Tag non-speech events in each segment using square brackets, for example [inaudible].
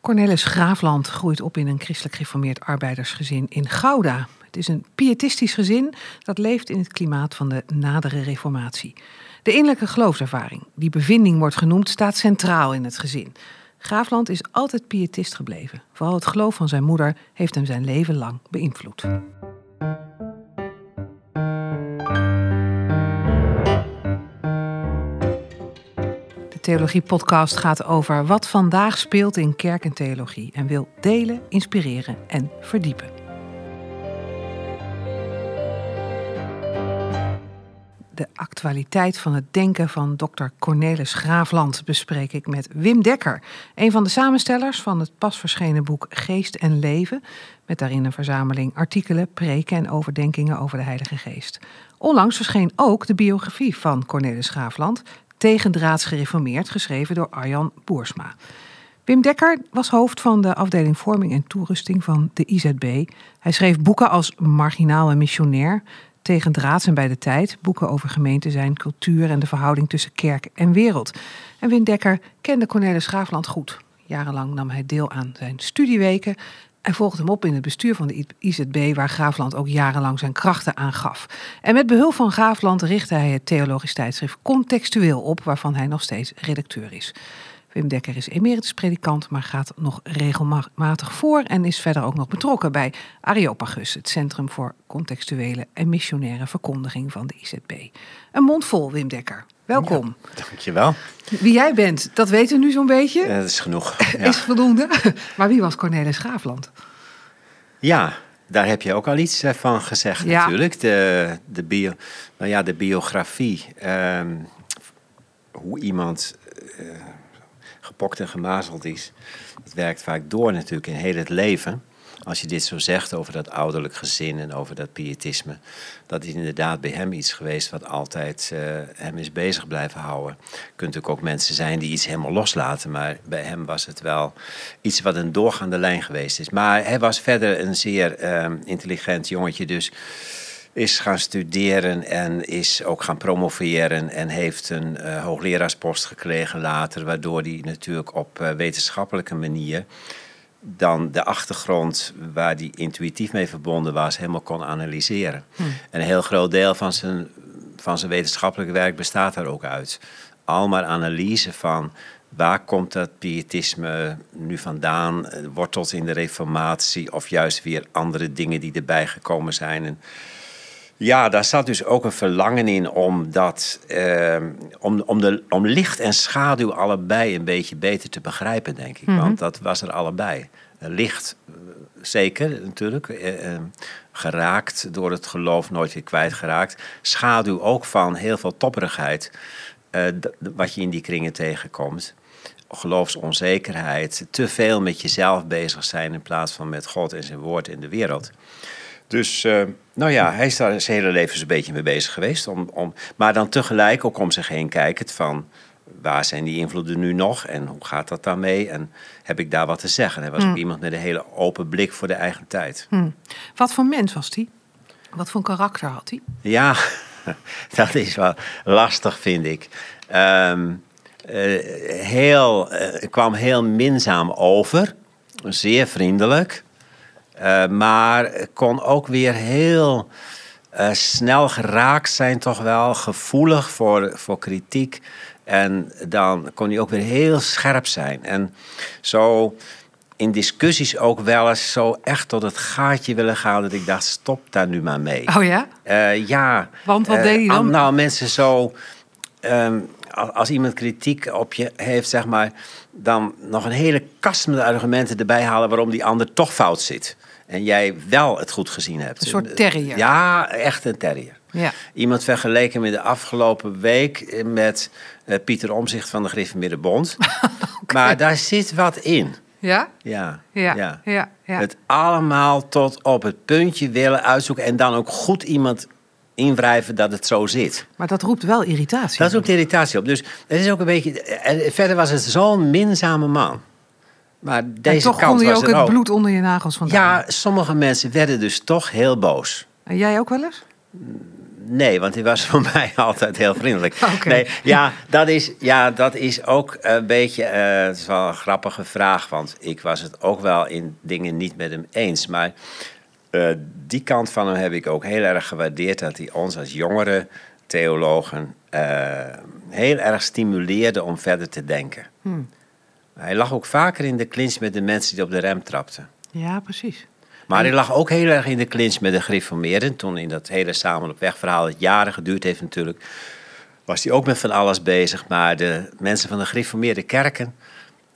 Cornelis Graafland groeit op in een christelijk geformeerd arbeidersgezin in Gouda. Het is een pietistisch gezin dat leeft in het klimaat van de nadere reformatie. De innerlijke geloofservaring, die bevinding wordt genoemd, staat centraal in het gezin. Graafland is altijd pietist gebleven. Vooral het geloof van zijn moeder heeft hem zijn leven lang beïnvloed. Theologie-podcast gaat over wat vandaag speelt in kerk en theologie en wil delen, inspireren en verdiepen. De actualiteit van het denken van dokter Cornelis Graafland bespreek ik met Wim Dekker, een van de samenstellers van het pas verschenen boek Geest en Leven, met daarin een verzameling artikelen, preken en overdenkingen over de Heilige Geest. Onlangs verscheen ook de biografie van Cornelis Graafland, Tegendraads gereformeerd, geschreven door Arjan Boersma. Wim Dekker was hoofd van de afdeling Vorming en Toerusting van de IZB. Hij schreef boeken als Marginaal en Missionair, Tegendraads en bij de tijd, boeken over gemeente zijn, cultuur en de verhouding tussen kerk en wereld. En Wim Dekker kende Cornelis Graafland goed. Jarenlang nam hij deel aan zijn studieweken en volgde hem op in het bestuur van de IZB, waar Graafland ook jarenlang zijn krachten aan gaf. En met behulp van Graafland richtte hij het theologisch tijdschrift Contextueel op, waarvan hij nog steeds redacteur is. Wim Dekker is emeritus predikant, maar gaat nog regelmatig voor en is verder ook nog betrokken bij Areopagus, het Centrum voor Contextuele en Missionaire Verkondiging van de IZB. Een mond vol, Wim Dekker. Welkom. Ja, dankjewel. Wie jij bent, dat weten we nu zo'n beetje. Ja, dat is genoeg. [laughs] Ja. Is voldoende. Maar wie was Cornelis Graafland? Ja, daar heb je ook al iets eh, van gezegd natuurlijk. De, de, bio, nou ja, de biografie. Ehm, hoe iemand uh, gepokt en gemazeld is. Dat werkt vaak door natuurlijk in heel het leven als je dit zo zegt over dat ouderlijk gezin en over dat pietisme, dat is inderdaad bij hem iets geweest wat altijd uh, hem is bezig blijven houden. Er kunnen natuurlijk ook mensen zijn die iets helemaal loslaten, maar bij hem was het wel iets wat een doorgaande lijn geweest is. Maar hij was verder een zeer uh, intelligent jongetje, dus is gaan studeren en is ook gaan promoveren en heeft een uh, hoogleraarspost gekregen later, waardoor hij natuurlijk op uh, wetenschappelijke manier dan de achtergrond waar die intuïtief mee verbonden was, helemaal kon analyseren. Hm. En een heel groot deel van zijn, van zijn wetenschappelijke werk bestaat daar ook uit. Almaar analyse van waar komt dat pietisme nu vandaan, wortelt in de reformatie of juist weer andere dingen die erbij gekomen zijn. En ja, daar zat dus ook een verlangen in om, dat, eh, om, om, de, om licht en schaduw allebei een beetje beter te begrijpen, denk ik. Mhm. Want dat was er allebei. Licht, eh, zeker natuurlijk, eh, eh, geraakt door het geloof, nooit weer kwijtgeraakt. Schaduw ook van heel veel topperigheid, eh, wat je in die kringen tegenkomt. Geloofsonzekerheid, te veel met jezelf bezig zijn in plaats van met God en zijn woord in de wereld. Dus, uh, nou ja, hij is daar zijn hele leven een beetje mee bezig geweest. Om, om, maar dan tegelijk ook om zich heen kijkend van... waar zijn die invloeden nu nog en hoe gaat dat daarmee? En heb ik daar wat te zeggen? Hij was ook hmm. iemand met een hele open blik voor de eigen tijd. Hmm. Wat voor mens was hij? Wat voor karakter had hij? Ja, [laughs] dat is wel lastig, vind ik. Um, uh, heel, uh, kwam heel minzaam over. Zeer vriendelijk. Uh, maar kon ook weer heel uh, snel geraakt zijn, toch wel gevoelig voor, voor kritiek. En dan kon hij ook weer heel scherp zijn. En zo in discussies ook wel eens zo echt tot het gaatje willen gaan dat ik dacht, stop daar nu maar mee. Oh ja? Uh, ja. Want wat deed hij dan? Nou, mensen zo... Um, als iemand kritiek op je heeft, zeg maar, dan nog een hele kast met argumenten erbij halen waarom die ander toch fout zit. En jij wel het goed gezien hebt. Een soort terrier. Ja, echt een terrier. Ja. Iemand vergeleken met de afgelopen week met uh, Pieter Omzicht van de Griffenmeerde Bond. [laughs] Maar daar zit wat in. Ja? Ja. Ja. ja. ja. ja. Het allemaal tot op het puntje willen uitzoeken en dan ook goed iemand invrijven dat het zo zit. Maar dat roept wel irritatie. Dat roept irritatie op. Dus het is ook een beetje. Eh, verder was het zo'n minzame man. Maar deze en toch kant je ook het bloed onder je nagels vandaan. Ja, sommige mensen werden dus toch heel boos. En jij ook wel eens? nee, want hij was [laughs] voor mij altijd heel vriendelijk. [laughs] Nee, ja, dat is, ja, dat is ook een beetje. Uh, het is wel een grappige vraag, want ik was het ook wel in dingen niet met hem eens. Maar uh, die kant van hem heb ik ook heel erg gewaardeerd. Dat hij ons als jongere theologen uh, heel erg stimuleerde om verder te denken. Hmm. Hij lag ook vaker in de clinch met de mensen die op de rem trapten. Ja, precies. Maar hij lag ook heel erg in de clinch met de gereformeerden. Toen in dat hele samen op weg verhaal, dat jaren geduurd heeft natuurlijk, was hij ook met van alles bezig. Maar de mensen van de gereformeerde kerken,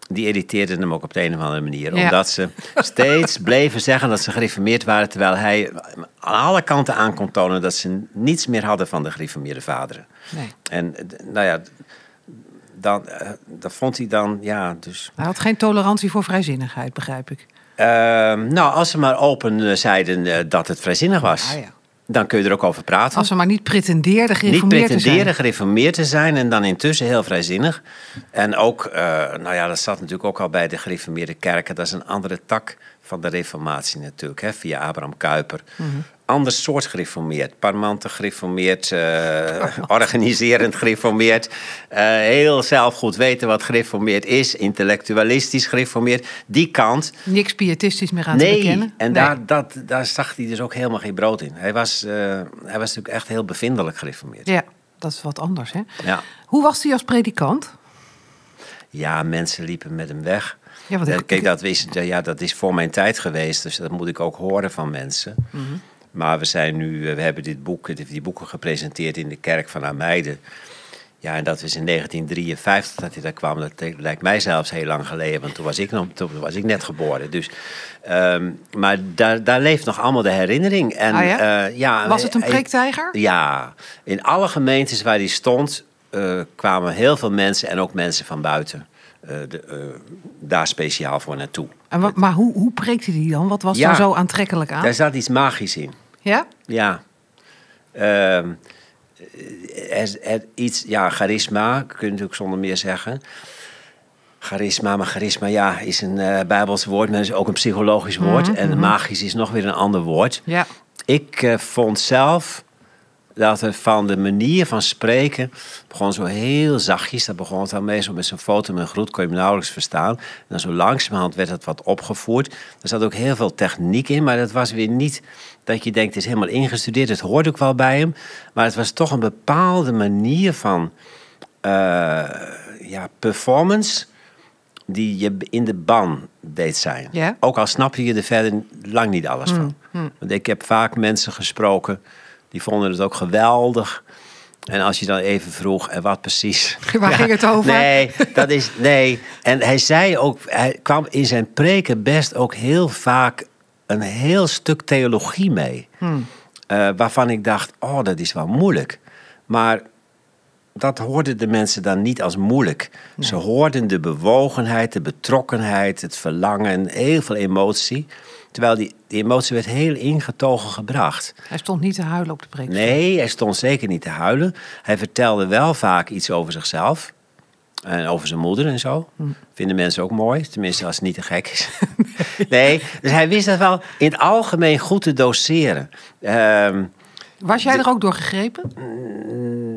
die irriteerden hem ook op de een of andere manier. Omdat ze steeds [laughs] bleven zeggen dat ze gereformeerd waren, terwijl hij aan alle kanten aan kon tonen dat ze niets meer hadden van de gereformeerde vaderen. Nee. En nou ja, dan, uh, dat vond hij dan, ja, dus... Hij had geen tolerantie voor vrijzinnigheid, begrijp ik. Ehm, nou, als ze maar open eh, zeiden uh, dat het vrijzinnig was. Ah, ja. Dan kun je er ook over praten. Als ze maar niet pretendeerden gereformeerd niet pretenderen gereformeerd te zijn en dan intussen heel vrijzinnig. En ook, nou ja, dat zat natuurlijk ook al bij de gereformeerde kerken. Dat is een andere tak van de reformatie natuurlijk, hè, via Abraham Kuyper. Mm ander soort gereformeerd. Parmante gereformeerd, uh, [laughs] organiserend gereformeerd. Uh, heel zelf goed weten wat gereformeerd is. Intellectualistisch gereformeerd. Die kant. Niks pietistisch meer aan nee, te bekennen. En nee. daar, dat, daar zag hij dus ook helemaal geen brood in. Hij was, uh, hij was natuurlijk echt heel bevindelijk gereformeerd. Ja, dat is wat anders hè. Ja. Hoe was hij als predikant? Ja, mensen liepen met hem weg. Ja, Kijk, dat is, ja, dat is voor mijn tijd geweest. Dus dat moet ik ook horen van mensen. Mm -hmm. Maar we zijn nu, eh, we hebben dit boek, die boeken gepresenteerd in de kerk van Ameide. Ja, en dat was in 1953 dat hij daar kwam. Dat lijkt mij zelfs heel lang geleden, want toen was ik, nog, toen was ik net geboren. Dus, um, maar daar, daar leeft nog allemaal de herinnering. En, ah ja? Uh, ja? was het een preektijger? Ja, in alle gemeentes waar hij stond uh, kwamen heel veel mensen en ook mensen van buiten. Uh, de, daar speciaal voor naartoe. En wat, maar hoe, hoe preekte hij dan? Wat was ja, er zo aantrekkelijk aan? Daar zat iets magisch in. Ja? Ja. Uh, er, er, iets, ja, charisma, kun je natuurlijk zonder meer zeggen. Charisma, maar charisma ja, is een uh, Bijbels woord, maar is ook een psychologisch woord. Mm -hmm. En magisch is nog weer een ander woord. Ja. Ik uh, vond zelf dat het van de manier van spreken begon zo heel zachtjes. Dat begon het al meestal met zijn foto en groet, kon je hem nauwelijks verstaan. En dan zo langzamerhand werd het wat opgevoerd. Er zat ook heel veel techniek in, maar dat was weer niet dat je denkt, het is helemaal ingestudeerd. Het hoort ook wel bij hem. Maar het was toch een bepaalde manier van uh, ja, performance die je in de ban deed zijn. Ook al snap je er verder lang niet alles mm, van. Mm. Want ik heb vaak mensen gesproken die vonden het ook geweldig. En als je dan even vroeg, en wat precies? [laughs] Waar ging het over? Nee, dat is, nee. En hij zei ook, hij kwam in zijn preken best ook heel vaak een heel stuk theologie mee. Hmm. Uh, waarvan ik dacht, oh, dat is wel moeilijk. Maar dat hoorden de mensen dan niet als moeilijk. Ze hoorden de bewogenheid, de betrokkenheid, het verlangen, heel veel emotie. Terwijl die, die emotie werd heel ingetogen gebracht. Hij stond niet te huilen op de preek. Nee, hij stond zeker niet te huilen. Hij vertelde wel vaak iets over zichzelf. En over zijn moeder en zo. Hm. Vinden mensen ook mooi. Tenminste, als het niet te gek is. [laughs] nee, dus hij wist dat wel in het algemeen goed te doseren. Um, Was jij er ook door gegrepen? Mm,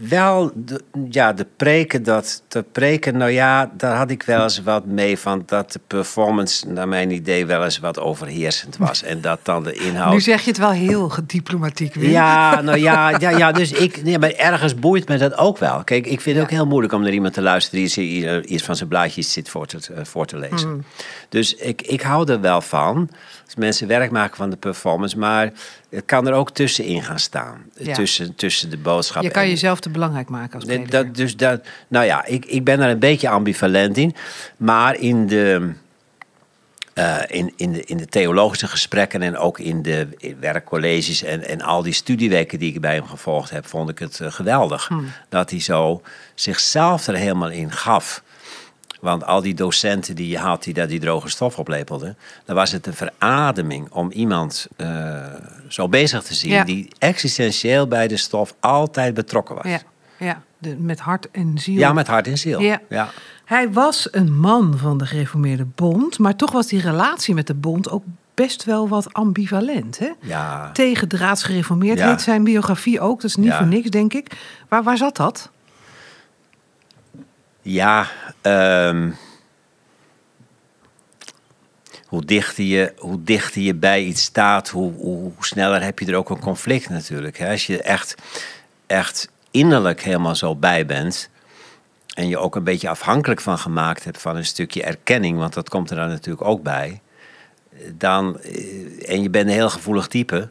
wel, de, ja, de preken, dat, de preken, nou ja, daar had ik wel eens wat mee van dat de performance, naar mijn idee, wel eens wat overheersend was. En dat dan de inhoud. Nu zeg je het wel heel diplomatiek, Wim. Ja, nou ja, ja, ja dus ik, nee, maar ergens boeit me dat ook wel. Kijk, ik vind het ook heel moeilijk om naar iemand te luisteren die iets van zijn blaadjes zit voor te, eh, voor te lezen. Hmm. Dus ik, ik hou er wel van. Als mensen werk maken van de performance, maar het kan er ook tussenin gaan staan. Tussen, tussen de boodschap. Je kan jezelf te belangrijk maken als prediker. Dat, dus dat, nou ja, ik, ik ben daar een beetje ambivalent in. Maar in de, uh, in, in, de, in de theologische gesprekken en ook in de werkcolleges en, en al die studieweken die ik bij hem gevolgd heb, vond ik het uh, geweldig. Hmm. Dat hij zo zichzelf er helemaal in gaf. Want al die docenten die je had die daar die droge stof oplepelden, dan was het een verademing om iemand uh, zo bezig te zien die existentieel bij de stof altijd betrokken was. Ja, ja. De, met hart en ziel. Ja, met hart en ziel. Ja. Hij was een man van de Gereformeerde Bond, maar toch was die relatie met de Bond ook best wel wat ambivalent. Hè? Ja. Tegen draadsgereformeerd ja. heet zijn biografie ook. Dat is niet voor niks, denk ik. Waar, waar zat dat? Ja, ehm, hoe, dichter je, hoe dichter je bij iets staat, hoe, hoe, sneller heb je er ook een conflict natuurlijk. Hè? Als je echt, echt innerlijk helemaal zo bij bent en je ook een beetje afhankelijk van gemaakt hebt van een stukje erkenning, want dat komt er dan natuurlijk ook bij, dan, eh, en je bent een heel gevoelig type,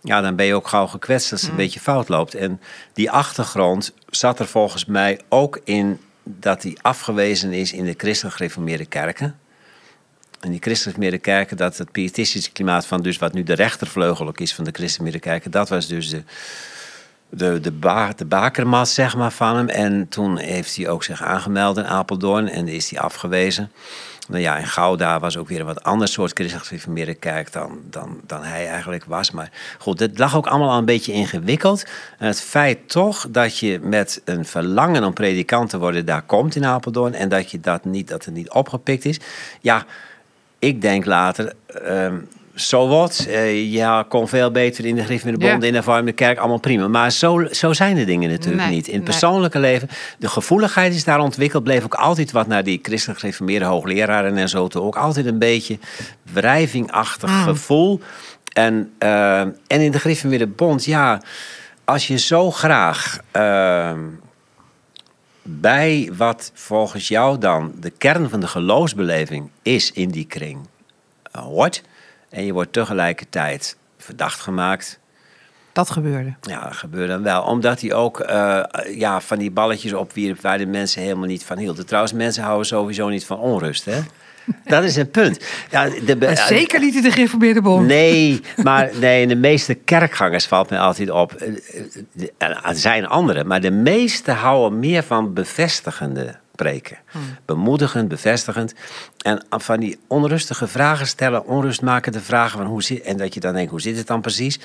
ja, dan ben je ook gauw gekwetst als het een mm. beetje fout loopt. En die achtergrond zat er volgens mij ook in dat hij afgewezen is in de christelijk gereformeerde kerken. En die christelijk kerken, dat het pietistische klimaat van dus wat nu de rechtervleugel ook is van de christelijk kerken, dat was dus de, de, de, ba, de bakermat zeg maar, van hem. En toen heeft hij ook zich aangemeld in Apeldoorn en is hij afgewezen. Nou ja, in Gouda was ook weer een wat ander soort christelijk gereformeerde kerk dan, dan, dan hij eigenlijk was. Maar goed, het lag ook allemaal al een beetje ingewikkeld. Het feit toch dat je met een verlangen om predikant te worden daar komt in Apeldoorn en dat, je dat, niet, dat het niet opgepikt is. Ja, ik denk later, ehm, zo wat. Uh, ja, kon veel beter in de Griff met de Bond, in de Vormde Kerk, allemaal prima. Maar zo, zo zijn de dingen natuurlijk niet. In het persoonlijke leven, de gevoeligheid is daar ontwikkeld, bleef ook altijd wat naar die christelijk gereformeerde hoogleraren en zo toe. Ook altijd een beetje wrijvingachtig mm. gevoel. En, uh, en in de Griff met de Bond, ja, als je zo graag. Uh, bij wat volgens jou dan de kern van de geloofsbeleving is in die kring hoort. En je wordt tegelijkertijd verdacht gemaakt. Dat gebeurde. Ja, dat gebeurde dan wel. Omdat hij ook uh, ja, van die balletjes opwierp waar de mensen helemaal niet van hielden. Trouwens, mensen houden sowieso niet van onrust, hè? [laughs] Dat is het punt. Ja, de, zeker niet in de geïnformeerde bond. Nee, [laughs] maar nee, de meeste kerkgangers valt mij altijd op. Eh, eh, er zijn anderen, maar de meeste houden meer van bevestigende preken. Hmm. Bemoedigend, bevestigend. En van die onrustige vragen stellen, onrustmakende vragen van hoe zit... En dat je dan denkt, hoe zit het dan precies?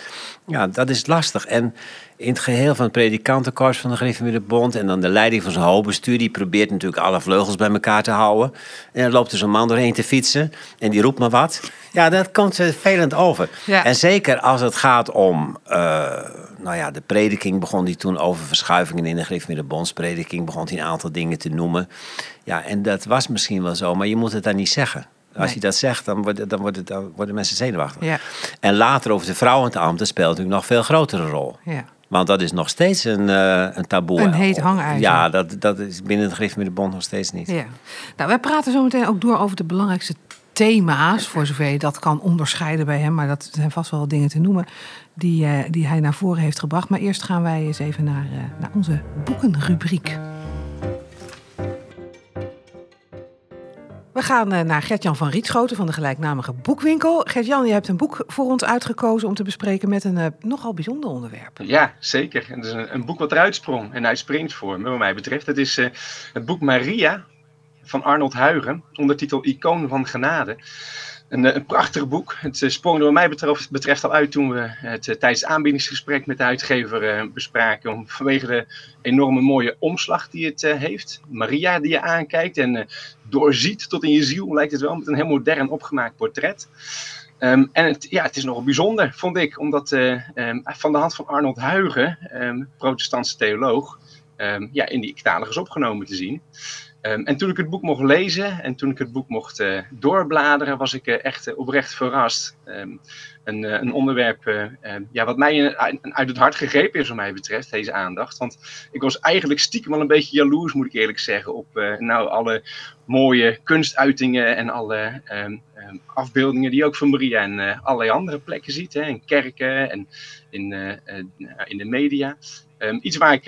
Ja, dat is lastig. En in het geheel van het predikantenkorps van de Gereformeerde Bond... en dan de leiding van zijn hoofdbestuur... die probeert natuurlijk alle vleugels bij elkaar te houden. En dan loopt er zo'n man doorheen te fietsen en die roept maar wat. Ja, dat komt vervelend over. En zeker als het gaat om... Uh, nou ja, de prediking begon hij toen over verschuivingen in de Gereformeerde Bondsprediking... begon hij een aantal dingen te noemen. Ja, en dat was misschien wel zo, maar je moet het dan niet zeggen. Als je dat zegt, dan, wordt, dan, wordt dan worden mensen zenuwachtig. Ja. En later over de vrouwenambten speelt natuurlijk nog veel grotere rol. Ja. Want dat is nog steeds een, uh, een taboe. Een heet hangijzer. Ja, dat, dat is binnen het de Bond nog steeds niet. Ja. Nou, wij praten zo meteen ook door over de belangrijkste thema's, voor zover je dat kan onderscheiden bij hem. Maar dat zijn vast wel dingen te noemen die, uh, die hij naar voren heeft gebracht. Maar eerst gaan wij eens even naar, uh, naar onze boekenrubriek. We gaan eh, naar Gertjan van Rietschoten van de gelijknamige boekwinkel. Gertjan, je hebt een boek voor ons uitgekozen om te bespreken met een nogal bijzonder onderwerp. Ja, zeker. Het is een, een boek wat eruit sprong en voor me, wat mij betreft. Het is het boek Maria van Arnold Huigen, ondertitel Icoon van Genade. Een, een prachtig boek. Het sprong er wat mij betreft, betreft al uit toen we het tijdens het aanbiedingsgesprek met de uitgever bespraken. Om, vanwege de enorme mooie omslag die het heeft. Maria die je aankijkt en doorziet tot in je ziel, lijkt het wel, met een heel modern opgemaakt portret. Ehm, en het, ja, het is nogal bijzonder, vond ik, omdat uh, van de hand van Arnold Huygen, um, protestantse theoloog, ja, in die talig is opgenomen te zien. En toen ik het boek mocht lezen en toen ik het boek mocht uh, doorbladeren, was ik uh, echt oprecht verrast. Um, een, een, onderwerp ja, wat mij uit het hart gegrepen is, wat mij betreft, deze aandacht. Want ik was eigenlijk stiekem wel een beetje jaloers, moet ik eerlijk zeggen, op nou, alle mooie kunstuitingen en alle um, afbeeldingen die je ook van Maria en uh, allerlei andere plekken ziet. Hè, in kerken en in, uh, uh, in de media. Um, iets waar ik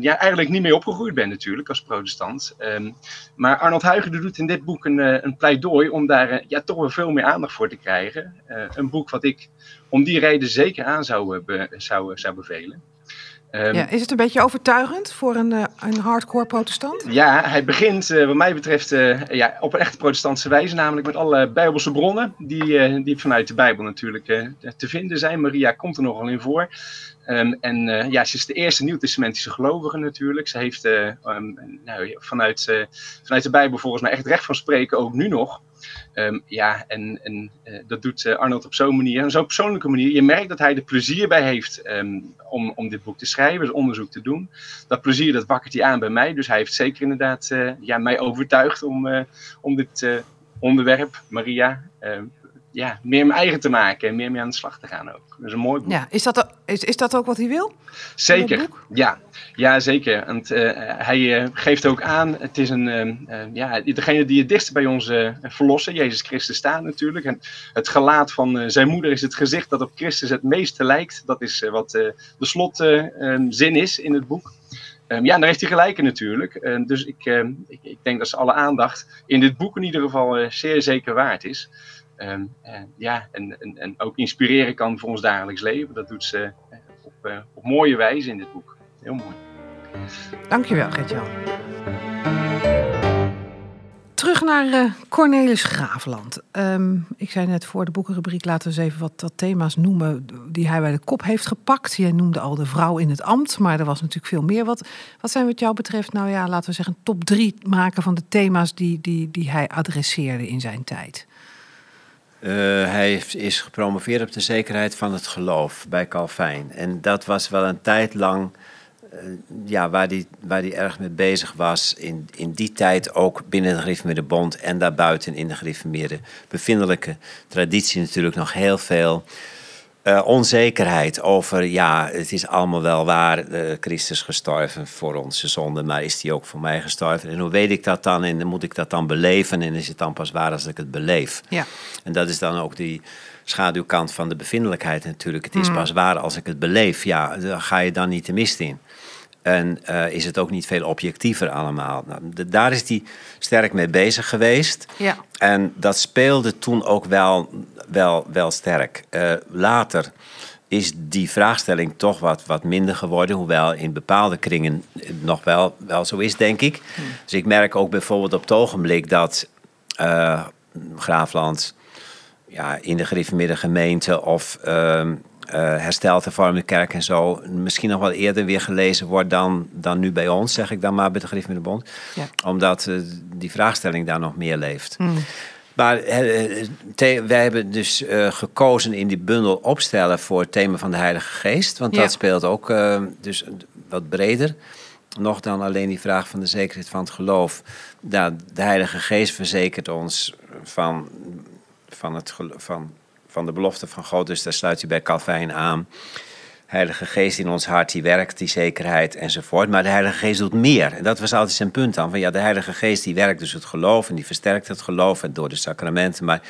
ja, eigenlijk niet mee opgegroeid ben natuurlijk als protestant. maar Arnold Huygen doet in dit boek een, een pleidooi om daar ja, toch wel veel meer aandacht voor te krijgen. een boek wat ik om die reden zeker aan zou, zou, zou bevelen. Um, ja, is het een beetje overtuigend voor een, uh, een hardcore protestant? Ja, hij begint uh, wat mij betreft uh, ja, op een echt protestantse wijze, namelijk met alle bijbelse bronnen die, die vanuit de Bijbel natuurlijk te vinden zijn. Maria komt er nogal in voor. Ehm, en ja, ze is de eerste nieuwtestamentische gelovige natuurlijk. Ze heeft um, nou, vanuit, vanuit de Bijbel volgens mij echt recht van spreken, ook nu nog. Um, ja, en, en dat doet Arnold op zo'n manier, op zo'n persoonlijke manier. Je merkt dat hij er plezier bij heeft om, om dit boek te schrijven, dus onderzoek te doen. Dat plezier, dat wakkert hij aan bij mij. Dus hij heeft zeker inderdaad ja, mij overtuigd om, om dit onderwerp, Maria, ja, meer mijn eigen te maken en meer mee aan de slag te gaan ook. Dat is een mooi boek. Ja, is dat, is, is dat ook wat hij wil? Zeker, ja. Ja, zeker. Want uh, hij uh, geeft ook aan, het is een, uh, ja, degene die het dichtst bij ons verlossen, Jezus Christus, staat natuurlijk. En het gelaat van zijn moeder is het gezicht dat op Christus het meeste lijkt. Dat is wat de slotzin is in het boek. Um, ja, daar heeft hij gelijk in natuurlijk. dus ik, ik, ik, denk dat ze alle aandacht in dit boek in ieder geval zeer zeker waard is. Um, ja, en, en, en, ook inspireren kan voor ons dagelijks leven. Dat doet ze op, uh, op, mooie wijze in dit boek. Heel mooi. Dankjewel, Gertjan. Terug naar uh, Cornelis Graafland. Um, ik zei net voor de boekenrubriek, laten we eens even wat, thema's noemen die hij bij de kop heeft gepakt. Je noemde al de vrouw in het ambt, maar er was natuurlijk veel meer. Wat, wat zijn wat jou betreft, nou ja, laten we zeggen, top drie maken van de thema's die, die, die hij adresseerde in zijn tijd? Uh, hij is gepromoveerd op de zekerheid van het geloof bij Calvijn. En dat was wel een tijd lang uh, ja, waar hij waar die erg mee bezig was. In, in die tijd ook binnen de gereformeerde bond en daarbuiten in de gereformeerde bevindelijke traditie natuurlijk nog heel veel uh, onzekerheid over, ja, het is allemaal wel waar, uh, Christus gestorven voor onze zonde, maar is hij ook voor mij gestorven? En hoe weet ik dat dan en moet ik dat dan beleven en is het dan pas waar als ik het beleef? Ja. En dat is dan ook die schaduwkant van de bevindelijkheid natuurlijk. Het is mm. pas waar als ik het beleef, ja, daar ga je dan niet de mist in. En uh, is het ook niet veel objectiever allemaal. Nou, de, daar is hij sterk mee bezig geweest. Ja. En dat speelde toen ook wel, wel, wel sterk. Uh, later is die vraagstelling toch wat, wat minder geworden. Hoewel in bepaalde kringen nog wel, wel zo is, denk ik. Hmm. Dus ik merk ook bijvoorbeeld op het ogenblik dat uh, Graafland... Ja, in de gereformeerde gemeente of... Uh, hersteld hervormde kerk en zo misschien nog wel eerder weer gelezen wordt dan, dan nu bij ons, zeg ik dan maar bij de Griff met de Bond. Ja. Omdat uh, die vraagstelling daar nog meer leeft. Mm. Maar uh, wij hebben dus gekozen in die bundel opstellen voor het thema van de Heilige Geest. Want dat speelt ook dus wat breder. Nog dan alleen die vraag van de zekerheid van het geloof. Nou, de Heilige Geest verzekert ons van, van, het, van van de belofte van God. Dus daar sluit hij bij Calvijn aan. Heilige Geest in ons hart, die werkt, die zekerheid enzovoort. Maar de Heilige Geest doet meer. En dat was altijd zijn punt dan. Van ja, de Heilige Geest die werkt dus het geloof en die versterkt het geloof en door de sacramenten. Maar,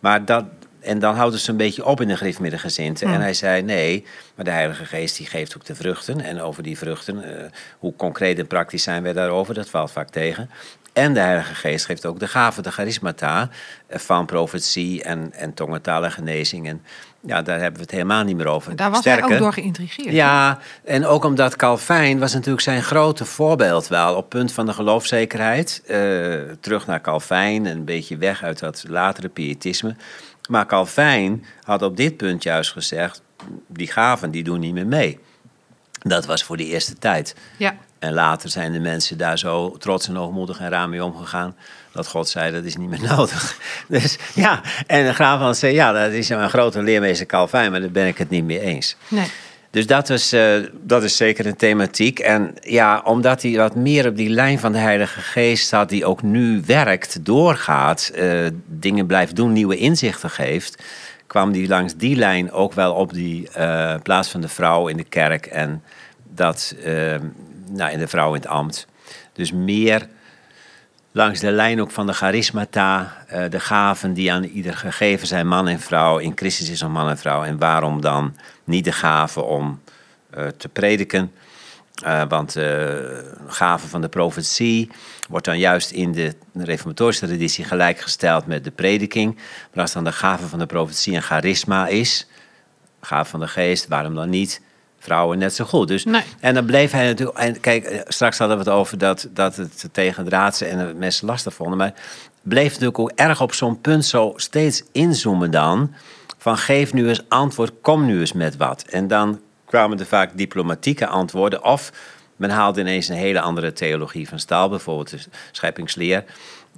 maar dat, en dan houdt het ze een beetje op in de griffmiddengezinten. En hij zei, nee, maar de Heilige Geest die geeft ook de vruchten. En over die vruchten, uh, hoe concreet en praktisch zijn wij daarover, dat valt vaak tegen. En de Heilige Geest geeft ook de gaven, de charismata eh, van profetie en, en tongentalige genezing. En ja, daar hebben we het helemaal niet meer over. Daar was Sterker, hij ook door geïntrigeerd. Ja, en ook omdat Calvijn was natuurlijk zijn grote voorbeeld wel op punt van de geloofzekerheid. Uh, terug naar Calvijn en een beetje weg uit dat latere pietisme. Maar Calvijn had op dit punt juist gezegd, die gaven die doen niet meer mee. Dat was voor die eerste tijd. Ja. En later zijn de mensen daar zo trots en hoogmoedig en raar mee omgegaan. Dat God zei, dat is niet meer [laughs] nodig. Dus ja, en de Graafland zei, ja, dat is een grote leermeester Calvijn, maar daar ben ik het niet mee eens. Nee. Dus dat is, uh, dat is zeker een thematiek. En ja, omdat hij wat meer op die lijn van de Heilige Geest staat, die ook nu werkt, doorgaat, uh, dingen blijft doen, nieuwe inzichten geeft, kwam hij langs die lijn ook wel op die uh, plaats van de vrouw in de kerk en dat nou, in de vrouw in het ambt. Dus meer langs de lijn ook van de charismata, uh, de gaven die aan ieder gegeven zijn, man en vrouw. In Christus is een man en vrouw. En waarom dan niet de gaven om uh, te prediken? Uh, want de gaven van de profetie wordt dan juist in de reformatorische traditie gelijkgesteld met de prediking. Maar als dan de gave van de profetie een charisma is, gave van de geest, waarom dan niet vrouwen net zo goed. Dus, En dan bleef hij natuurlijk. En kijk, eh, straks hadden we het over dat, dat het tegen draadse en de mensen lastig vonden. Maar bleef natuurlijk ook erg op zo'n punt zo steeds inzoomen dan. Van geef nu eens antwoord, kom nu eens met wat. En dan kwamen er vaak diplomatieke antwoorden. Of men haalde ineens een hele andere theologie van Staal, bijvoorbeeld de scheppingsleer.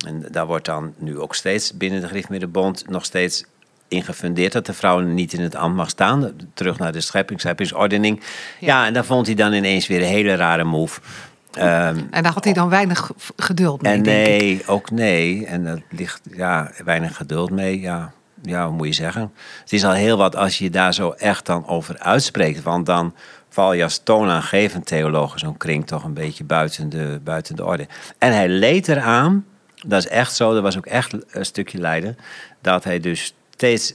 En daar wordt dan nu ook steeds binnen de Griffmiddenbond nog steeds in gefundeerd dat de vrouw niet in het ambt mag staan. Terug naar de schepping, scheppingsordening. Ja. ja, en daar vond hij dan ineens weer een hele rare move. Ehm, en daar had hij dan weinig geduld mee. En nee, ook nee. En dat ligt ja, weinig geduld mee. Ja, ja, wat moet je zeggen? Het is al heel wat als je daar zo echt dan over uitspreekt. Want dan val je als toonaangevend theoloog zo'n kring toch een beetje buiten de, buiten de orde. En hij leed eraan, dat is echt zo, dat was ook echt een stukje lijden, dat hij dus steeds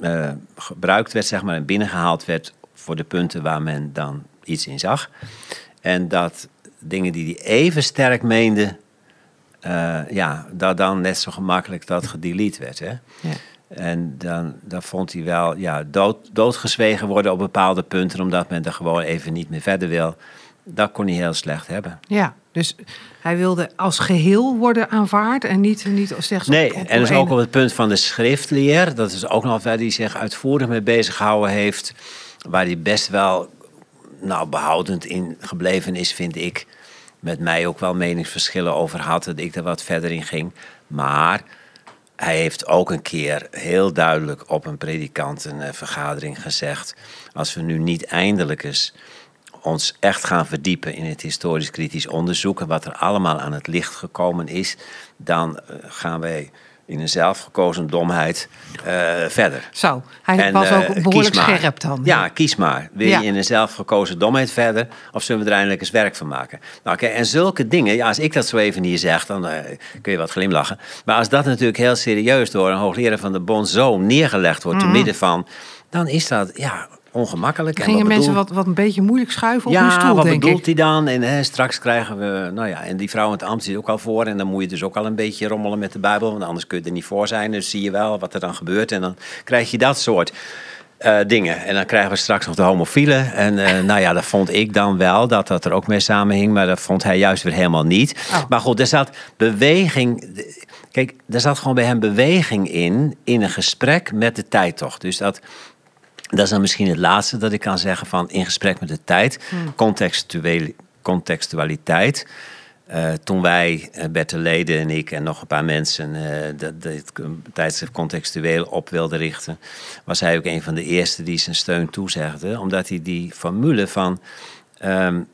uh, gebruikt werd, zeg maar, en binnengehaald werd voor de punten waar men dan iets in zag. En dat dingen die hij even sterk meende, uh, ja, dat dan net zo gemakkelijk dat gedelete werd. Hè? Ja. En dan, dan vond hij wel ja, dood, doodgezwegen worden op bepaalde punten, omdat men er gewoon even niet meer verder wil. Dat kon hij heel slecht hebben. Ja, dus hij wilde als geheel worden aanvaard en niet, niet slechts. Nee, en dus ook op het punt van de schriftleer. Dat is ook nog waar hij zich uitvoerig mee bezig gehouden heeft. Waar hij best wel nou, behoudend in gebleven is, vind ik. Met mij ook wel meningsverschillen over had, dat ik er wat verder in ging. Maar hij heeft ook een keer heel duidelijk op een predikantenvergadering gezegd: als we nu niet eindelijk eens ons echt gaan verdiepen in het historisch kritisch onderzoek en wat er allemaal aan het licht gekomen is, dan eh, gaan wij in een zelfgekozen domheid uh, verder. Zo, hij en, was ook uh, behoorlijk scherp dan. Ja, kies maar. Wil je in een zelfgekozen domheid verder of zullen we er eindelijk eens werk van maken? Nou, okay, en zulke dingen, ja, als ik dat zo even hier zeg, dan uh, kun je wat glimlachen. Maar als dat natuurlijk heel serieus door een hoogleraar van de Bond zo neergelegd wordt, mm. te midden van, dan is dat, ja, ongemakkelijk. Gingen en mensen wat, wat een beetje moeilijk schuiven op ja, hun stoel, wat bedoelt hij dan? En hè, straks krijgen we, nou ja, en die vrouw in het ambt zit ook al voor. En dan moet je dus ook al een beetje rommelen met de Bijbel, want anders kun je er niet voor zijn. Dus zie je wel wat er dan gebeurt. En dan krijg je dat soort uh, dingen. En dan krijgen we straks nog de homofielen. En uh, [laughs] nou ja, dat vond ik dan wel, dat dat er ook mee samenhing. Maar dat vond hij juist weer helemaal niet. Oh. Maar goed, er zat beweging... Kijk, er zat gewoon bij hem beweging in, in een gesprek met de tijd toch. Dus dat dat is dan misschien het laatste dat ik kan zeggen van in gesprek met de tijd. Hmm. contextualiteit. Uh, toen wij, uh, Bert Leden en ik en nog een paar mensen, uh, het tijdschrift contextueel op wilden richten, was hij ook een van de eerste die zijn steun toezegde. Omdat hij die formule van um,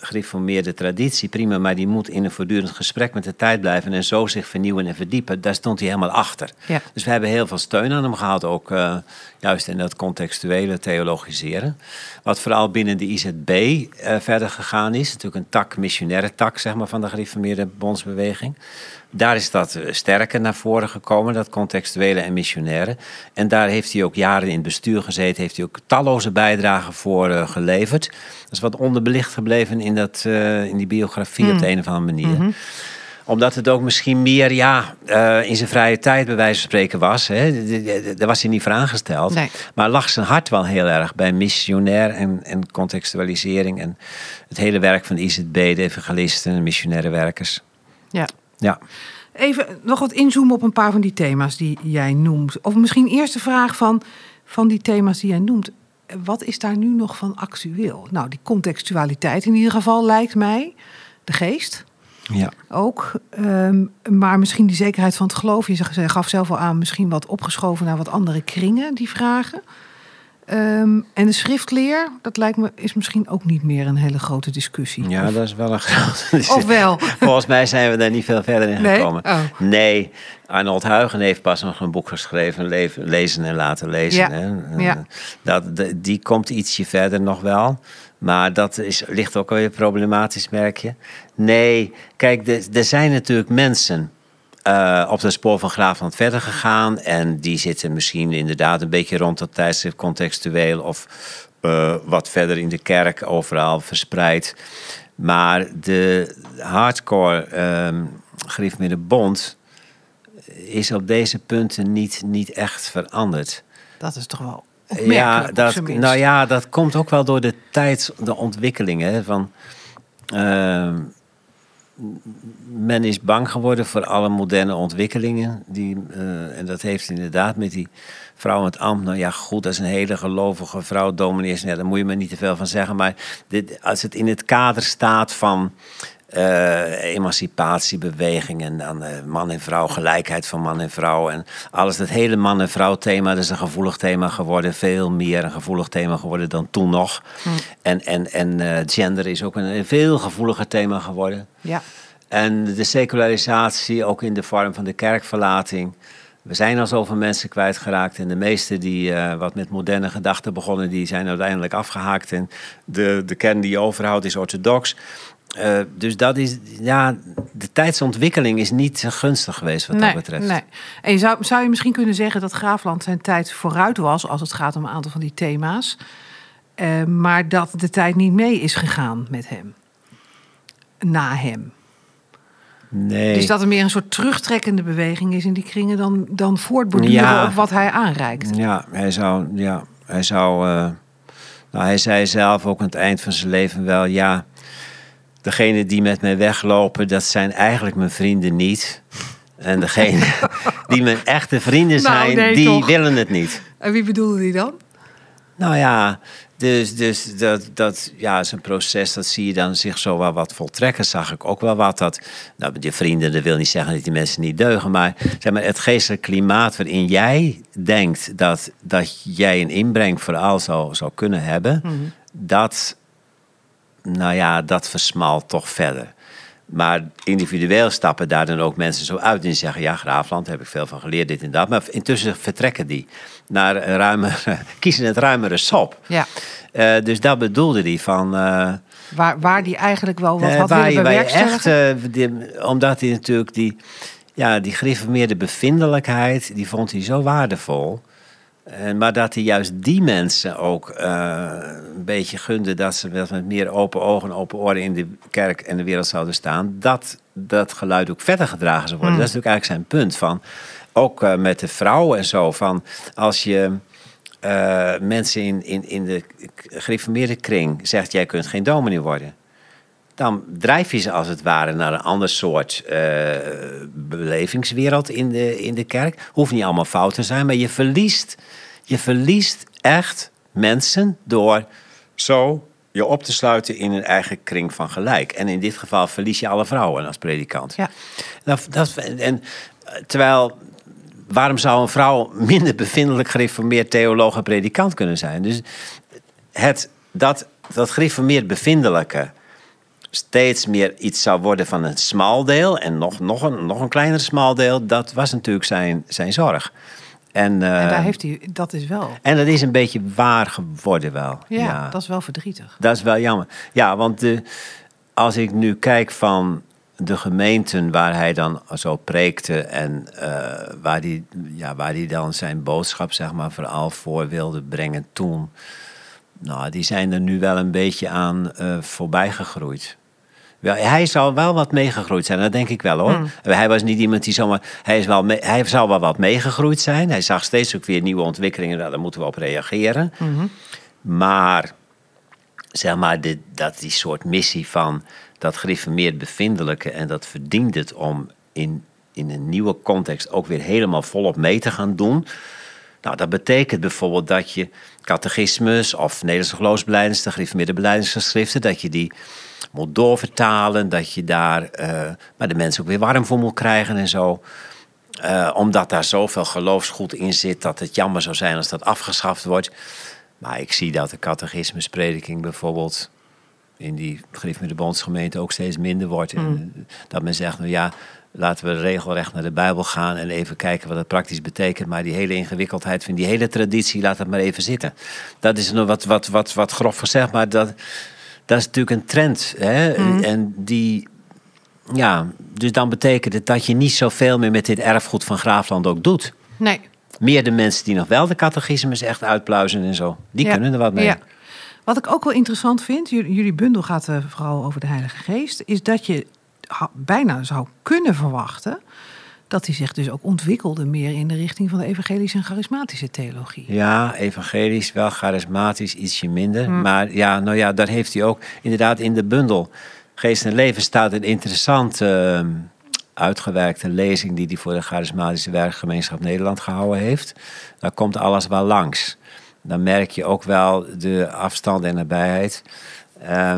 gereformeerde traditie, prima, maar die moet in een voortdurend gesprek met de tijd blijven en zo zich vernieuwen en verdiepen. Daar stond hij helemaal achter. Ja. Dus we hebben heel veel steun aan hem gehad, ook uh, juist in dat contextuele theologiseren. Wat vooral binnen de IZB uh, eh, verder gegaan is, natuurlijk een tak, missionaire tak zeg maar, van de gereformeerde bondsbeweging. Daar is dat eh, sterker naar voren gekomen, dat contextuele en missionaire. En daar heeft hij ook jaren in het bestuur gezeten, heeft hij ook talloze bijdragen voor uh, geleverd. Dat is wat onderbelicht gebleven in, dat, uh, in die biografie op de hmm. een of andere manier. Mm -hmm omdat het ook misschien meer ja, uh, in zijn vrije tijd, bij wijze van spreken, was. Hè. Daar was hij niet voor aangesteld. Nee. Maar lag zijn hart wel heel erg bij missionair en, en contextualisering. En het hele werk van de IZB, de evangelisten, de missionaire werkers. Ja. Ja. Even nog wat inzoomen op een paar van die thema's die jij noemt. Of misschien eerst de vraag van, van die thema's die jij noemt. Wat is daar nu nog van actueel? Nou, die contextualiteit in ieder geval lijkt mij. De geest. Ja. Ook. Ehm, maar misschien die zekerheid van het geloof. Je gaf zelf al aan, misschien wat opgeschoven naar wat andere kringen, die vragen. Um, en de schriftleer, dat lijkt me, is misschien ook niet meer een hele grote discussie. Ja, dat is wel een grote discussie. Of wel? [laughs] Volgens mij zijn we daar niet veel verder in gekomen. Oh. Nee, Arnold Huigen heeft pas nog een boek geschreven, Lezen en Laten Lezen. Ja. Hè? Ja. Dat, die komt ietsje verder nog wel. Maar dat is, ligt ook alweer problematisch, merk je. Nee, kijk, er zijn natuurlijk mensen uh, op het spoor van Graafland verder gegaan. En die zitten misschien inderdaad een beetje rond dat tijdstip contextueel of uh, wat verder in de kerk overal verspreid. Maar de hardcore um, de Bond is op deze punten niet, niet echt veranderd. Dat is toch wel ja, dat, nou ja, dat komt ook wel door de tijd, de ontwikkelingen. Van, uh, men is bang geworden voor alle moderne ontwikkelingen. Die, uh, en dat heeft inderdaad met die vrouw in het ambt. Nou ja, goed, is een hele gelovige vrouw, dominees. Ja, daar moet je me niet te veel van zeggen. Maar dit, als het in het kader staat van uh, emancipatiebeweging en dan uh, man en vrouw, gelijkheid van man en vrouw en alles. Dat hele man en vrouw thema, dat is een gevoelig thema geworden. Veel meer een gevoelig thema geworden dan toen nog. Hm. En, en, en uh, gender is ook een, veel gevoeliger thema geworden. Ja. En de secularisatie, ook in de vorm van de kerkverlating. We zijn al zoveel mensen kwijtgeraakt. En de meesten die uh, wat met moderne gedachten begonnen, die zijn uiteindelijk afgehaakt. En de, de kern die je overhoudt is orthodox. Uh, dus dat is, ja, de tijdsontwikkeling is niet gunstig geweest wat dat betreft. Nee. En zou, zou je misschien kunnen zeggen dat Graafland zijn tijd vooruit was als het gaat om een aantal van die thema's, uh, maar dat de tijd niet mee is gegaan met hem, na hem? Nee. Dus dat er meer een soort terugtrekkende beweging is in die kringen dan, dan voortborduren ja. op wat hij aanreikt. Ja, hij zou, ja, hij zou, uh, nou, hij zei zelf ook aan het eind van zijn leven wel, ja degene die met mij weglopen, dat zijn eigenlijk mijn vrienden niet. En degene [laughs] die mijn echte vrienden nou, zijn, nou, die willen het niet. En wie bedoelde die dan? Nou ja, dus, dus dat, dat ja, is een proces, dat zie je dan zich zo wel wat voltrekken. Zag ik ook wel wat. Dat, nou, je vrienden, dat wil niet zeggen dat die mensen niet deugen. Maar, zeg maar het geestelijk klimaat waarin jij denkt dat, dat jij een inbreng vooral zou, zou kunnen hebben. Mhm. Dat nou ja, dat versmalt toch verder. Maar individueel stappen daar dan ook mensen zo uit en zeggen: Ja, Graafland heb ik veel van geleerd, dit en dat. Maar intussen vertrekken die naar een ruimer, [laughs] kiezen het ruimere sop. Ja. Uh, dus dat bedoelde hij van. Uh, waar, waar die eigenlijk wel wat uh, had waar willen bewerkstelligen? Echt, die, omdat hij natuurlijk die, ja, die gereformeerde bevindelijkheid, die vond hij zo waardevol. En, maar dat hij juist die mensen ook uh, een beetje gunde dat ze met meer open ogen en open oren in de kerk en de wereld zouden staan. Dat dat geluid ook verder gedragen zou worden. Mm. Dat is natuurlijk eigenlijk zijn punt. Van, ook uh, met de vrouwen en zo. Van als je uh, mensen in, in, in de gereformeerde kring zegt: jij kunt geen dominee worden dan drijf je ze als het ware naar een ander soort uh, belevingswereld in de, in de kerk. Hoeft niet allemaal fout te zijn, maar je verliest, je verliest echt mensen door zo je op te sluiten in een eigen kring van gelijk. En in dit geval verlies je alle vrouwen als predikant. Ja. Dat, dat, en terwijl waarom zou een vrouw minder bevindelijk gereformeerd theoloog en predikant kunnen zijn? Dus het, dat, dat gereformeerd bevindelijke steeds meer iets zou worden van een smaldeel en nog, nog, een, nog een kleiner smaldeel, dat was natuurlijk zijn, zijn zorg. En, uh, en, daar heeft hij, dat is wel. En dat is een beetje waar geworden wel. Ja, dat is wel verdrietig. Dat is wel jammer. Ja, want de, als ik nu kijk van de gemeenten waar hij dan zo preekte en uh, waar, hij, ja, waar hij dan zijn boodschap zeg maar vooral voor wilde brengen toen. Nou, die zijn er nu wel een beetje aan uh, voorbij gegroeid. Wel, hij zou wel wat meegegroeid zijn, dat denk ik wel hoor. Hmm. Hij was niet iemand die zomaar. Hij, is wel hij zou wel wat meegegroeid zijn. Hij zag steeds ook weer nieuwe ontwikkelingen, nou, daar moeten we op reageren. Hmm. Maar zeg maar, dit, dat die soort missie van dat gereformeerd bevindelijke en dat verdient het om in, in een nieuwe context ook weer helemaal volop mee te gaan doen. Nou, dat betekent bijvoorbeeld dat je catechismus of Nederlandse geloofsbeleidens, de gereformeerde beleidingsgeschriften, dat je die moet doorvertalen. Dat je daar uh, maar de mensen ook weer warm voor moet krijgen en zo. Uh, omdat daar zoveel geloofsgoed in zit dat het jammer zou zijn als dat afgeschaft wordt. Maar ik zie dat de catechismusprediking bijvoorbeeld in die grief met de bondsgemeente ook steeds minder wordt. En hmm. dat men zegt, nou ja, laten we regelrecht naar de Bijbel gaan en even kijken wat het praktisch betekent. Maar die hele ingewikkeldheid van die hele traditie, laat het maar even zitten. Dat is nog wat, wat, wat, wat grof gezegd, maar dat, dat is natuurlijk een trend. Hè? Mhm. En die, ja, dus dan betekent het dat je niet zoveel meer met dit erfgoed van Graafland ook doet. Nee. Meer de mensen die nog wel de catechismus echt uitpluizen en zo. Die kunnen er wat mee. Ja. Wat ik ook wel interessant vind, jullie bundel gaat uh, vooral over de Heilige Geest, is dat je bijna zou kunnen verwachten dat hij zich dus ook ontwikkelde meer in de richting van de evangelische en charismatische theologie. Ja, evangelisch, wel charismatisch, ietsje minder. Hm. Maar ja, nou ja, daar heeft hij ook inderdaad in de bundel Geest en Leven staat een interessante ehm, uitgewerkte lezing die hij voor de Charismatische Werkgemeenschap Nederland gehouden heeft. Daar komt alles wel langs. Dan merk je ook wel de afstand en nabijheid. Eh,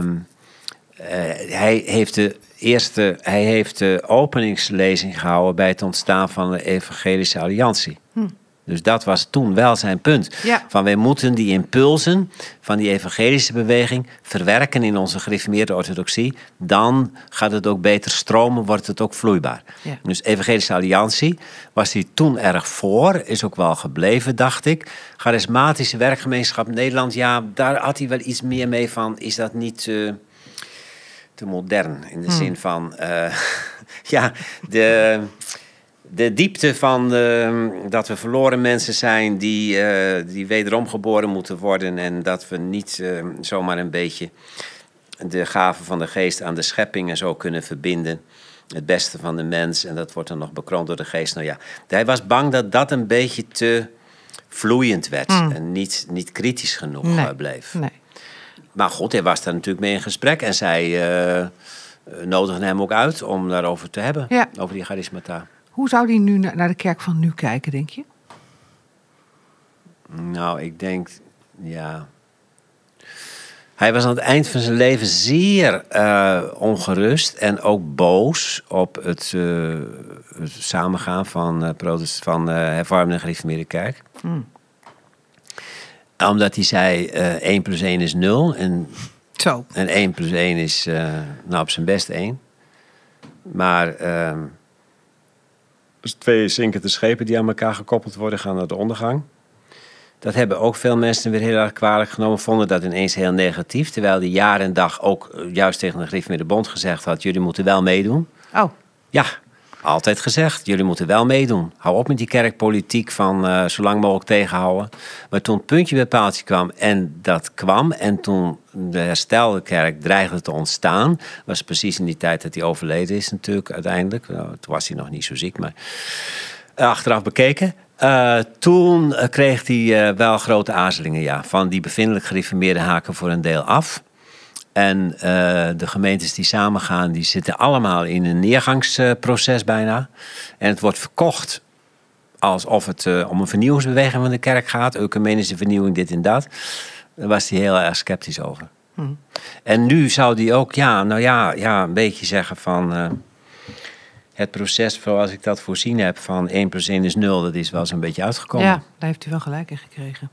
hij heeft de eerste, hij heeft de openingslezing gehouden bij het ontstaan van de Evangelische Alliantie. Hm. Dus dat was toen wel zijn punt. Van wij moeten die impulsen van die evangelische beweging verwerken in onze gereformeerde orthodoxie. Dan gaat het ook beter stromen, wordt het ook vloeibaar. Dus evangelische alliantie was hij toen erg voor, is ook wel gebleven, dacht ik. Charismatische werkgemeenschap Nederland, ja, daar had hij wel iets meer mee van. Is dat niet te, te modern? In de hmm. zin van, uh, [laughs] ja, de de diepte van ehm, dat we verloren mensen zijn die, uh, die wederom geboren moeten worden. En dat we niet uh, zomaar een beetje de gaven van de geest aan de schepping en zo kunnen verbinden. Het beste van de mens en dat wordt dan nog bekroond door de geest. Nou ja, hij was bang dat dat een beetje te vloeiend werd hmm. en niet, niet kritisch genoeg nee. Eh, bleef. Nee. Maar goed, hij was daar natuurlijk mee in gesprek en zij uh, nodigden hem ook uit om daarover te hebben, ja. over die charismata. Hoe zou die nu naar de kerk van nu kijken, denk je? Nou, ik denk, ja. Hij was aan het eind van zijn leven zeer uh, ongerust en ook boos op het, uh, het samengaan van, uh, protest, van hervormde en gereformeerde kerk. Hmm. Omdat hij zei 1 plus 1 is 0 en, Zo. en 1 plus 1 is nou, op zijn best 1. Maar ehm, dus twee zinkende schepen die aan elkaar gekoppeld worden, gaan naar de ondergang. Dat hebben ook veel mensen weer heel erg kwalijk genomen. Vonden dat ineens heel negatief. Terwijl die jaar en dag ook eh, juist tegen de Griff de Bond gezegd had: jullie moeten wel meedoen. Oh. Ja, altijd gezegd, jullie moeten wel meedoen. Hou op met die kerkpolitiek van uh, zo lang mogelijk tegenhouden. Maar toen het puntje bij paaltje kwam en dat kwam... en toen de herstelde kerk dreigde te ontstaan... was precies in die tijd dat hij overleden is natuurlijk uiteindelijk. Nou, toen was hij nog niet zo ziek, maar uh, achteraf bekeken... Uh, toen kreeg hij wel grote aarzelingen, ja. Van die bevindelijk gereformeerde haken voor een deel af... En uh, de gemeentes die samengaan, die zitten allemaal in een neergangsproces bijna. En het wordt verkocht alsof het uh, om een vernieuwingsbeweging van de kerk gaat. Ecumenische vernieuwing, dit en dat. Daar was hij heel erg sceptisch over. Hm. En nu zou hij ook, ja, nou ja, ja een beetje zeggen van... Uh, het proces zoals ik dat voorzien heb van 1 plus 1 is 0, dat is wel zo'n beetje uitgekomen. Ja, daar heeft u wel gelijk in gekregen.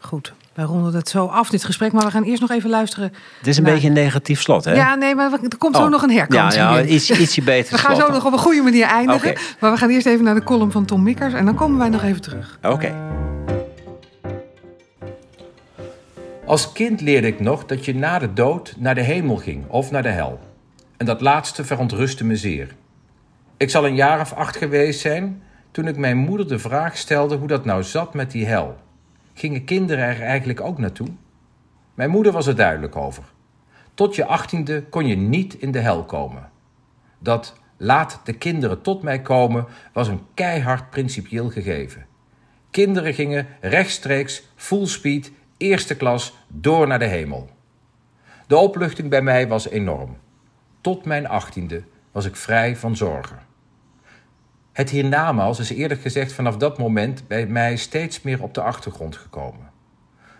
Goed, wij ronden het zo af, dit gesprek. Maar we gaan eerst nog even luisteren. Het is een beetje een negatief slot, hè? Ja, nee, maar er komt zo oh. nog een herkant. Ja, ja iets, ietsje beter. [laughs] we gaan zo nog op een goede manier eindigen. Maar we gaan eerst even naar de column van Tom Mikkers. En dan komen wij nog even terug. Oké. Als kind leerde ik nog dat je na de dood naar de hemel ging of naar de hel. En dat laatste verontrustte me zeer. Ik zal een jaar of acht geweest zijn toen ik mijn moeder de vraag stelde hoe dat nou zat met die hel. Gingen kinderen er eigenlijk ook naartoe? Mijn moeder was er duidelijk over. Tot je achttiende kon je niet in de hel komen. Dat laat de kinderen tot mij komen was een keihard principieel gegeven. Kinderen gingen rechtstreeks, full speed, eerste klas, door naar de hemel. De opluchting bij mij was enorm. Tot mijn achttiende was ik vrij van zorgen. Het hiernamaals is eerder gezegd vanaf dat moment bij mij steeds meer op de achtergrond gekomen.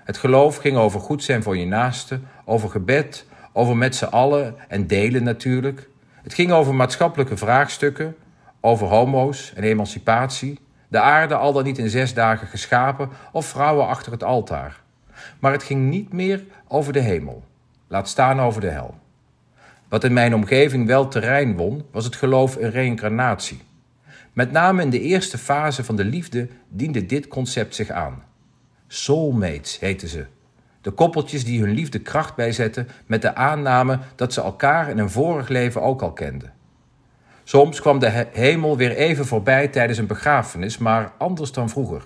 Het geloof ging over goed zijn voor je naaste, over gebed, over met z'n allen en delen natuurlijk. Het ging over maatschappelijke vraagstukken, over homo's en emancipatie, de aarde al dan niet in zes dagen geschapen of vrouwen achter het altaar. Maar het ging niet meer over de hemel, laat staan over de hel. Wat in mijn omgeving wel terrein won, was het geloof in reïncarnatie. Met name in de eerste fase van de liefde diende dit concept zich aan. Soulmates heten ze. De koppeltjes die hun liefde kracht bijzetten met de aanname dat ze elkaar in een vorig leven ook al kenden. Soms kwam de hemel weer even voorbij tijdens een begrafenis, maar anders dan vroeger.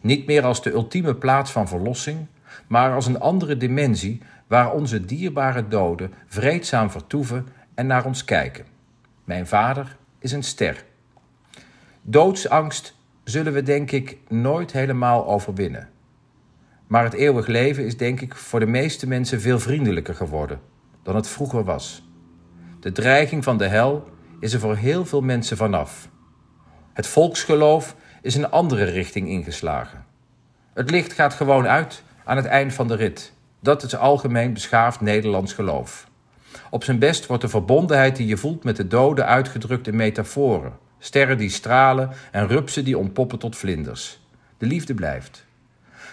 Niet meer als de ultieme plaats van verlossing, maar als een andere dimensie waar onze dierbare doden vreedzaam vertoeven en naar ons kijken. Mijn vader is een ster. Doodsangst zullen we denk ik nooit helemaal overwinnen. Maar het eeuwig leven is denk ik voor de meeste mensen veel vriendelijker geworden dan het vroeger was. De dreiging van de hel is er voor heel veel mensen vanaf. Het volksgeloof is een andere richting ingeslagen. Het licht gaat gewoon uit aan het eind van de rit. Dat is algemeen beschaafd Nederlands geloof. Op zijn best wordt de verbondenheid die je voelt met de doden uitgedrukt in metaforen. Sterren die stralen en rupsen die ontpoppen tot vlinders. De liefde blijft.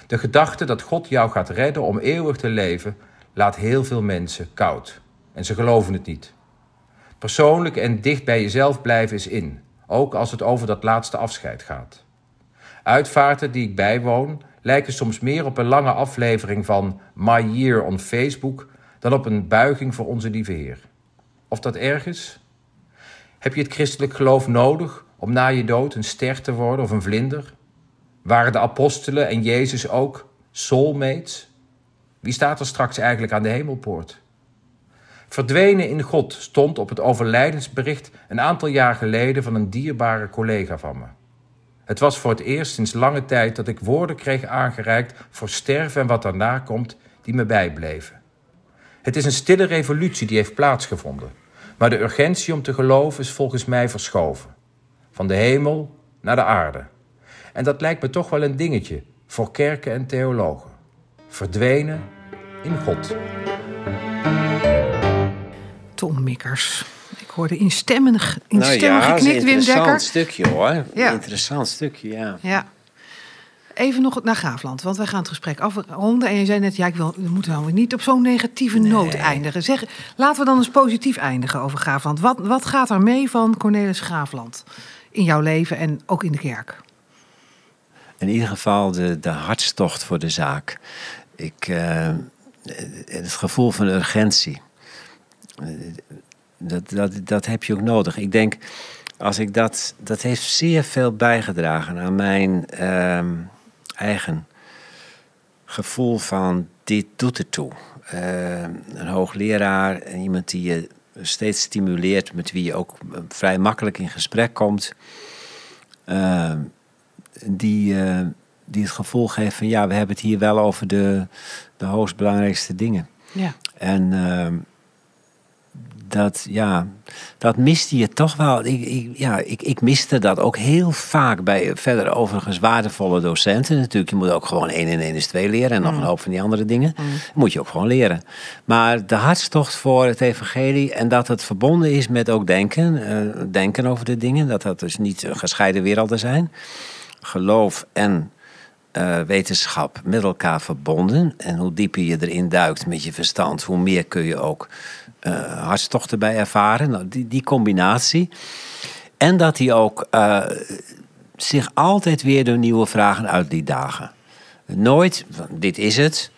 De gedachte dat God jou gaat redden om eeuwig te leven, laat heel veel mensen koud. En ze geloven het niet. Persoonlijk en dicht bij jezelf blijven is in, ook als het over dat laatste afscheid gaat. Uitvaarten die ik bijwoon lijken soms meer op een lange aflevering van My Year on Facebook dan op een buiging voor onze lieve Heer. Of dat erg is? Heb je het christelijk geloof nodig om na je dood een ster te worden of een vlinder? Waren de apostelen en Jezus ook soulmates? Wie staat er straks eigenlijk aan de hemelpoort? Verdwenen in God stond op het overlijdensbericht een aantal jaar geleden van een dierbare collega van me. Het was voor het eerst sinds lange tijd dat ik woorden kreeg aangereikt voor sterven en wat daarna komt, die me bijbleven. Het is een stille revolutie die heeft plaatsgevonden, maar de urgentie om te geloven is volgens mij verschoven. Van de hemel naar de aarde. En dat lijkt me toch wel een dingetje voor kerken en theologen. Verdwenen in God. Tom Mikkers. Ik hoorde instemmig, instemmig nou ja, geknikt, Wim Dekker. Interessant stukje hoor. Ja. Interessant stukje, ja. Ja. Even nog naar Graafland, want wij gaan het gesprek afronden. En je zei net, ja, ik wil, we moeten nou niet op zo'n negatieve noot eindigen. Zeg, laten we dan eens positief eindigen over Graafland. Wat, wat gaat er mee van Cornelis Graafland in jouw leven en ook in de kerk? In ieder geval de, de hartstocht voor de zaak. Ik, uh, het gevoel van urgentie. Dat, dat, dat heb je ook nodig. Ik denk, als ik dat, dat heeft zeer veel bijgedragen aan mijn uh, eigen gevoel van dit doet er toe. Uh, een hoogleraar en iemand die je steeds stimuleert, met wie je ook vrij makkelijk in gesprek komt. Uh, die, die het gevoel geeft van ja, we hebben het hier wel over de, de hoogst belangrijkste dingen. Ja. En ehm, dat, ja, dat miste je toch wel. Ik, ik, ja, ik, ik miste dat ook heel vaak bij verder overigens waardevolle docenten. Natuurlijk, je moet ook gewoon 1 en 1 is 2 leren en nog een hoop van die andere dingen. Moet je ook gewoon leren. Maar de hartstocht voor het evangelie en dat het verbonden is met ook denken. Uh, denken over de dingen. Dat dat dus niet gescheiden werelden zijn. Geloof en uh, wetenschap met elkaar verbonden. En hoe dieper je erin duikt met je verstand, hoe meer kun je ook hartstochten bij ervaren. Nou, die, die combinatie. En dat hij ook uh, zich altijd weer door nieuwe vragen uit liet dagen. Nooit, dit is het.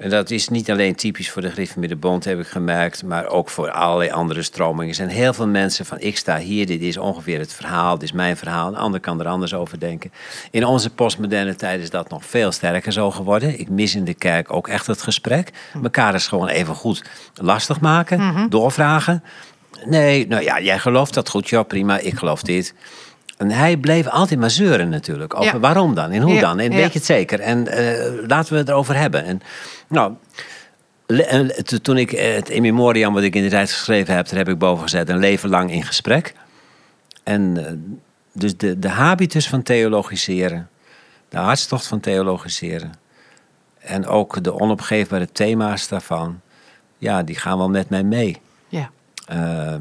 En dat is niet alleen typisch voor de Bond, heb ik gemerkt, maar ook voor allerlei andere stromingen. Er zijn heel veel mensen van ik sta hier, dit is ongeveer het verhaal, dit is mijn verhaal. Een ander kan er anders over denken. In onze postmoderne tijd is dat nog veel sterker zo geworden. Ik mis in de kerk ook echt het gesprek. Mekaar is gewoon even goed lastig maken, doorvragen. Nee, nou ja, jij gelooft dat goed, ja prima, ik geloof dit. En hij bleef altijd maar zeuren natuurlijk. Over waarom dan en hoe dan. En weet je het zeker. En uh, laten we het erover hebben. En nou, toen ik het in memoriam wat ik in de tijd geschreven heb, daar heb ik boven gezet een leven lang in gesprek. En uh, dus de, de habitus van theologiseren, de hartstocht van theologiseren. En ook de onopgeefbare thema's daarvan, ja, die gaan wel met mij mee. Ja. Uh,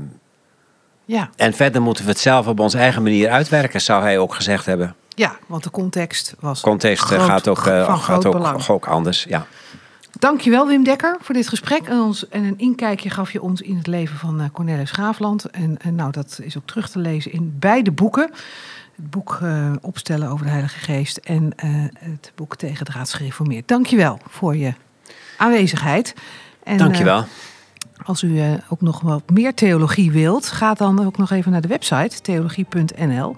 ja. En verder moeten we het zelf op onze eigen manier uitwerken, zou hij ook gezegd hebben. Ja, want de context was. Context groot, gaat ook, uh, gaat ook, ook, anders. Ja. Dankjewel Wim Dekker voor dit gesprek. En, ons, en een inkijkje gaf je ons in het leven van uh, Cornelis Graafland. En, en, nou, dat is ook terug te lezen in beide boeken. Het boek uh, Opstellen over de Heilige Geest en het boek Tegen de Raadsgereformeerd. Dankjewel voor je aanwezigheid. En, Dankjewel. Als u uh, ook nog wat meer theologie wilt, ga dan ook nog even naar de website theologie.nl.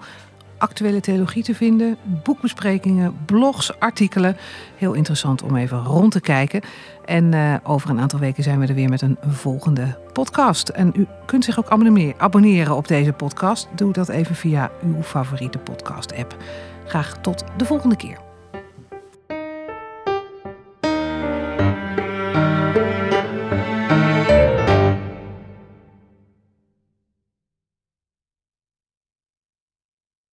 Actuele theologie te vinden, boekbesprekingen, blogs, artikelen. Heel interessant om even rond te kijken. En uh, over een aantal weken zijn we er weer met een volgende podcast. En u kunt zich ook abonneren op deze podcast. Doe dat even via uw favoriete podcast-app. Graag tot de volgende keer.